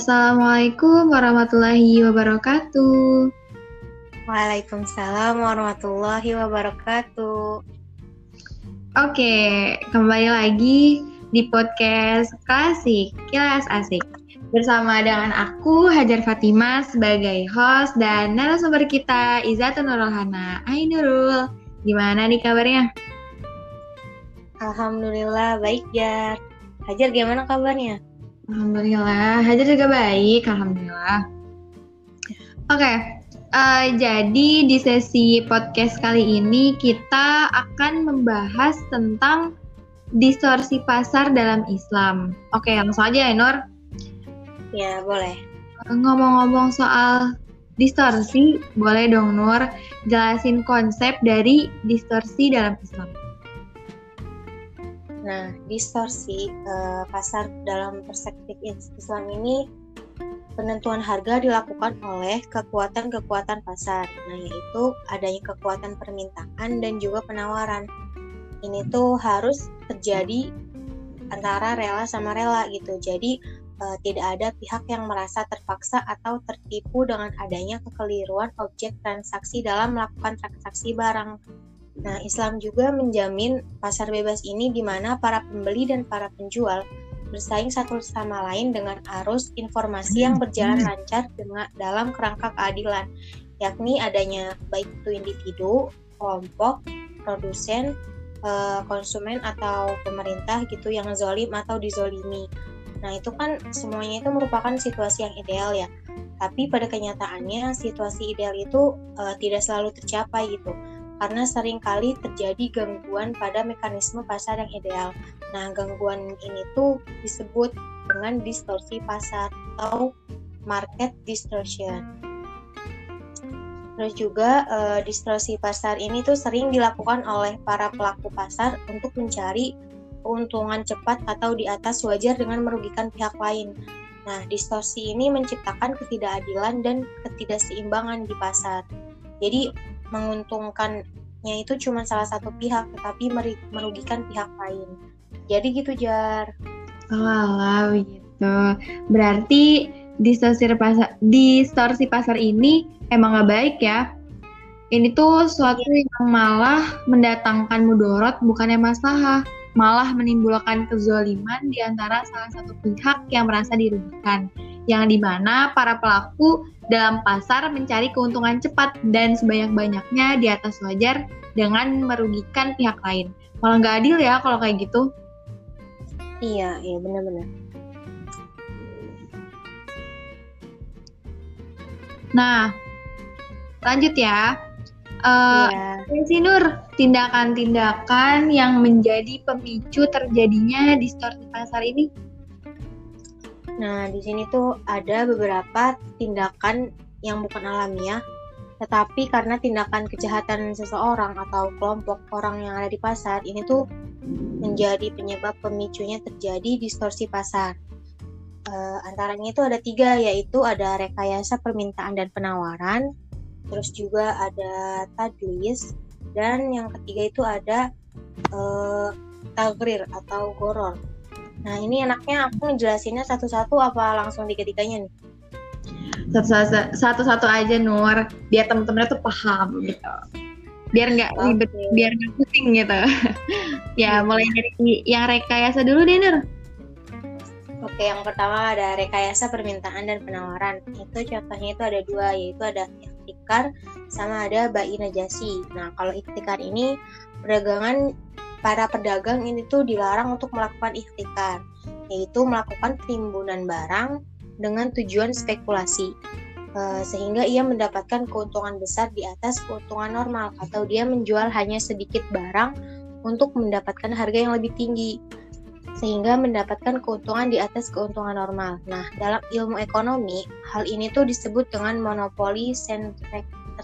Assalamualaikum warahmatullahi wabarakatuh. Waalaikumsalam warahmatullahi wabarakatuh. Oke, kembali lagi di podcast Klasik Kilas Asik. Bersama dengan aku Hajar Fatima sebagai host dan narasumber kita Izatun Nurulhana. Hai Nurul, gimana nih kabarnya? Alhamdulillah baik Jar. Hajar gimana kabarnya? Alhamdulillah, Hajar juga baik, Alhamdulillah. Oke, uh, jadi di sesi podcast kali ini kita akan membahas tentang distorsi pasar dalam Islam. Oke, langsung aja ya Nur. Ya, boleh. Ngomong-ngomong soal distorsi, boleh dong Nur jelasin konsep dari distorsi dalam Islam. Nah, distorsi uh, pasar dalam perspektif Islam ini penentuan harga dilakukan oleh kekuatan-kekuatan pasar. Nah, yaitu adanya kekuatan permintaan dan juga penawaran. Ini tuh harus terjadi antara rela sama rela gitu. Jadi uh, tidak ada pihak yang merasa terpaksa atau tertipu dengan adanya kekeliruan objek transaksi dalam melakukan transaksi barang Nah, Islam juga menjamin pasar bebas ini di mana para pembeli dan para penjual bersaing satu sama lain dengan arus informasi yang berjalan lancar dengan dalam kerangka keadilan, yakni adanya baik itu individu, kelompok, produsen, eh, konsumen atau pemerintah gitu yang zolim atau dizolimi. Nah itu kan semuanya itu merupakan situasi yang ideal ya. Tapi pada kenyataannya situasi ideal itu uh, tidak selalu tercapai gitu karena sering kali terjadi gangguan pada mekanisme pasar yang ideal. Nah, gangguan ini tuh disebut dengan distorsi pasar atau market distortion. Terus juga uh, distorsi pasar ini tuh sering dilakukan oleh para pelaku pasar untuk mencari keuntungan cepat atau di atas wajar dengan merugikan pihak lain. Nah, distorsi ini menciptakan ketidakadilan dan ketidakseimbangan di pasar. Jadi, menguntungkannya itu cuma salah satu pihak tetapi merugikan pihak lain. Jadi gitu jar. Oh gitu berarti distorsi pasar distorsi pasar ini emang gak baik ya? Ini tuh suatu iya. yang malah mendatangkan mudorot bukannya masalah. Malah menimbulkan kezoliman di antara salah satu pihak yang merasa dirugikan. Yang di mana para pelaku dalam pasar mencari keuntungan cepat dan sebanyak-banyaknya di atas wajar dengan merugikan pihak lain. Malah nggak adil ya kalau kayak gitu. Iya, iya benar-benar. Nah, lanjut ya. Uh, iya. Si Nur, tindakan-tindakan yang menjadi pemicu terjadinya distorsi pasar ini Nah, di sini tuh ada beberapa tindakan yang bukan alamiah, tetapi karena tindakan kejahatan seseorang atau kelompok orang yang ada di pasar, ini tuh menjadi penyebab pemicunya terjadi distorsi pasar. E, antaranya itu ada tiga, yaitu ada rekayasa permintaan dan penawaran, terus juga ada tadlis, dan yang ketiga itu ada e, tagrir atau goror. Nah ini enaknya aku ngejelasinnya satu-satu apa langsung tiga-tiganya nih? Satu-satu aja Nur, biar temen-temennya tuh paham gitu. Biar nggak okay. ribet, biar nggak pusing gitu. ya mulai dari yang rekayasa dulu deh Nur. Oke, yang pertama ada rekayasa permintaan dan penawaran. Itu contohnya itu ada dua, yaitu ada ikhtikar sama ada bayi najasi. Nah, kalau ikhtikar ini perdagangan para pedagang ini tuh dilarang untuk melakukan ikhtikar, yaitu melakukan penimbunan barang dengan tujuan spekulasi, eh, sehingga ia mendapatkan keuntungan besar di atas keuntungan normal, atau dia menjual hanya sedikit barang untuk mendapatkan harga yang lebih tinggi, sehingga mendapatkan keuntungan di atas keuntungan normal. Nah, dalam ilmu ekonomi, hal ini tuh disebut dengan monopoli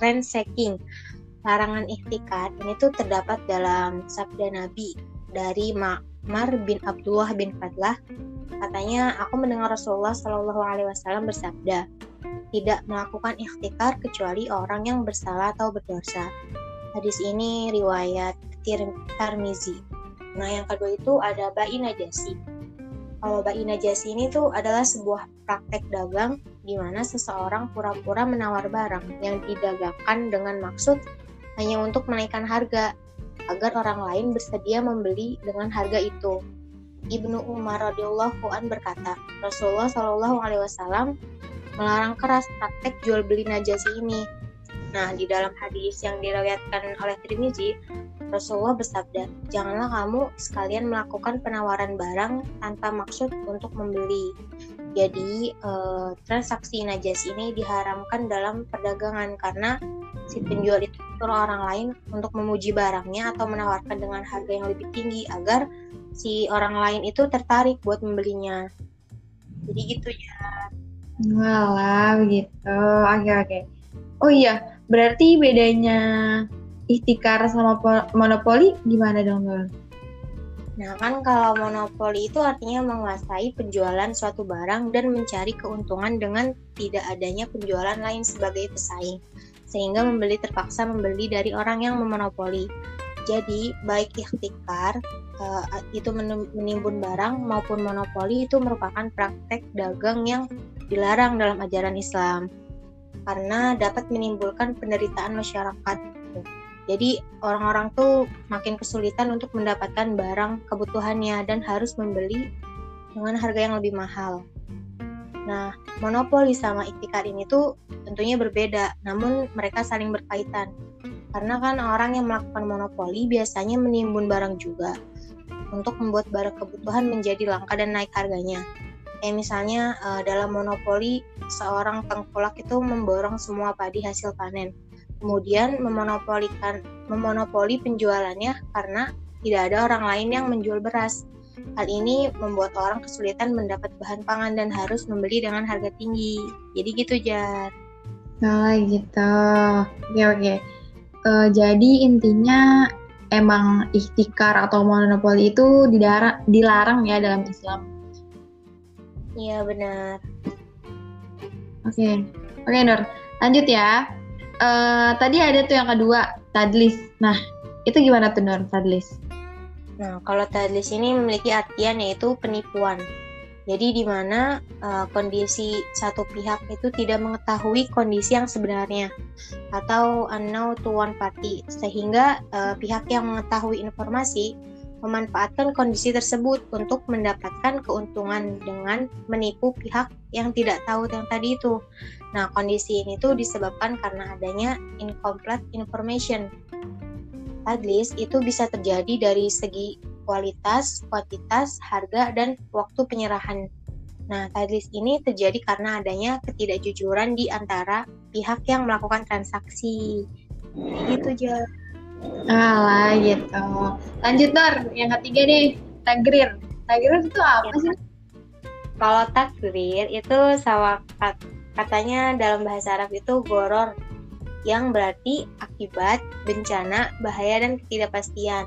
ransaking larangan ikhtikar ini tuh terdapat dalam sabda Nabi dari Ma'mar bin Abdullah bin Fadlah. Katanya, aku mendengar Rasulullah Shallallahu Alaihi Wasallam bersabda, tidak melakukan ikhtikar kecuali orang yang bersalah atau berdosa. Hadis ini riwayat Tirmizi. Nah, yang kedua itu ada Ba'i Najasi. kalau bayi najasi ini tuh adalah sebuah praktek dagang di mana seseorang pura-pura menawar barang yang didagangkan dengan maksud hanya untuk menaikkan harga agar orang lain bersedia membeli dengan harga itu. Ibnu Umar radhiyallahu an berkata, Rasulullah shallallahu alaihi wasallam melarang keras praktek jual beli najasi ini. Nah, di dalam hadis yang diriwayatkan oleh Tirmizi, Rasulullah bersabda, "Janganlah kamu sekalian melakukan penawaran barang tanpa maksud untuk membeli." Jadi, eh, transaksi najasi ini diharamkan dalam perdagangan karena si penjual itu orang lain untuk memuji barangnya atau menawarkan dengan harga yang lebih tinggi agar si orang lain itu tertarik buat membelinya. Jadi gitu ya. Walah, begitu. Oke, oke. Oh iya, berarti bedanya ikhtikar sama monopoli gimana dong, Nur? Nah, kan kalau monopoli itu artinya menguasai penjualan suatu barang dan mencari keuntungan dengan tidak adanya penjualan lain sebagai pesaing, sehingga membeli terpaksa membeli dari orang yang memonopoli. Jadi, baik ikhtikar uh, itu menimbun barang maupun monopoli itu merupakan praktek dagang yang dilarang dalam ajaran Islam karena dapat menimbulkan penderitaan masyarakat. Jadi orang-orang tuh makin kesulitan untuk mendapatkan barang kebutuhannya dan harus membeli dengan harga yang lebih mahal. Nah, monopoli sama iktikar ini tuh tentunya berbeda, namun mereka saling berkaitan. Karena kan orang yang melakukan monopoli biasanya menimbun barang juga untuk membuat barang kebutuhan menjadi langka dan naik harganya. Kayak misalnya uh, dalam monopoli seorang tengkulak itu memborong semua padi hasil panen, kemudian memonopolikan memonopoli penjualannya karena tidak ada orang lain yang menjual beras. Hal ini membuat orang kesulitan mendapat bahan pangan dan harus membeli dengan harga tinggi. Jadi gitu, Jar. Oh, gitu. Oke, oke. Uh, jadi intinya emang ikhtikar atau monopoli itu dilarang, dilarang ya dalam Islam. Iya benar. Oke, okay. oke okay, Nur. Lanjut ya. Uh, tadi ada tuh yang kedua, tadlis. Nah, itu gimana tuh Nur, tadlis? Nah, kalau tadlis ini memiliki artian yaitu penipuan. Jadi di mana uh, kondisi satu pihak itu tidak mengetahui kondisi yang sebenarnya atau unknown to one party sehingga uh, pihak yang mengetahui informasi memanfaatkan kondisi tersebut untuk mendapatkan keuntungan dengan menipu pihak yang tidak tahu yang tadi itu. Nah, kondisi ini tuh disebabkan karena adanya incomplete information. Tadlis itu bisa terjadi dari segi kualitas, kuantitas, harga, dan waktu penyerahan. Nah, tadlis ini terjadi karena adanya ketidakjujuran di antara pihak yang melakukan transaksi. Itu aja. Alah gitu. Lanjut Nor, yang ketiga nih, tagrir. Tagrir itu apa ya. sih? Kalau tagrir itu sama katanya dalam bahasa Arab itu goror yang berarti akibat, bencana, bahaya, dan ketidakpastian.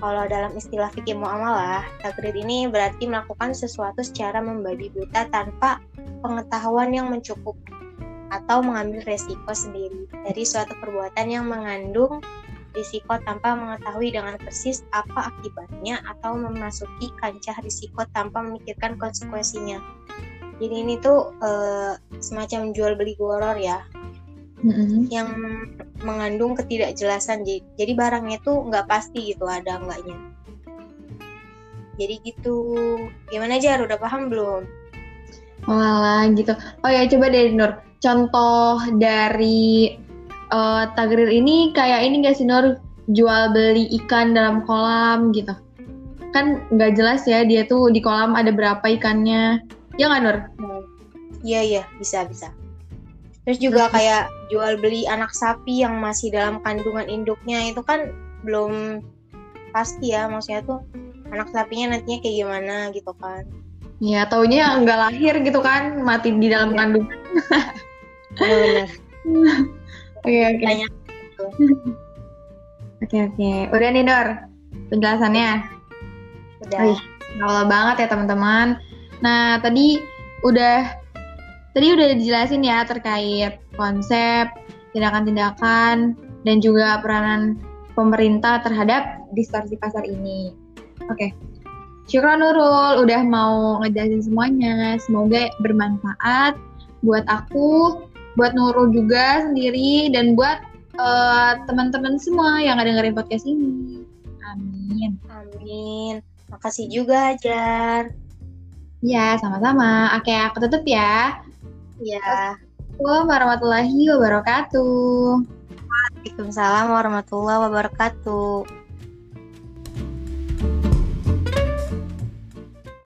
Kalau dalam istilah fikih muamalah, takdir ini berarti melakukan sesuatu secara membabi buta tanpa pengetahuan yang mencukupi atau mengambil resiko sendiri dari suatu perbuatan yang mengandung risiko tanpa mengetahui dengan persis apa akibatnya atau memasuki kancah risiko tanpa memikirkan konsekuensinya. Jadi ini tuh e, semacam jual beli goror ya, mm-hmm. yang mengandung ketidakjelasan. Jadi barangnya itu nggak pasti gitu ada enggaknya jadi gitu. Gimana aja udah paham belum? Walah gitu. Oh ya coba deh Nur. Contoh dari uh, tagrir ini kayak ini gak sih Nur? Jual beli ikan dalam kolam gitu. Kan nggak jelas ya dia tuh di kolam ada berapa ikannya. Ya nggak Nur? Iya iya. Bisa bisa. Terus juga kayak jual beli anak sapi yang masih dalam kandungan induknya itu kan belum pasti ya maksudnya tuh anak sapinya nantinya kayak gimana gitu kan. Ya taunya nggak lahir gitu kan mati di dalam ya. kandungan. Benar. Oke oke. Gitu. Oke oke. Udah nih Dor penjelasannya. Udah. Wih, banget ya teman-teman. Nah tadi udah Tadi udah dijelasin ya terkait konsep, tindakan-tindakan, dan juga peranan pemerintah terhadap distorsi pasar ini. Oke, Syukur Nurul udah mau ngejelasin semuanya. Semoga bermanfaat buat aku, buat Nurul juga sendiri, dan buat uh, teman-teman semua yang dengerin podcast ini. Amin. Amin. Makasih juga, Hajar. Ya, sama-sama. Oke, aku tutup ya. Ya. Assalamualaikum warahmatullahi wabarakatuh. Waalaikumsalam warahmatullahi wabarakatuh.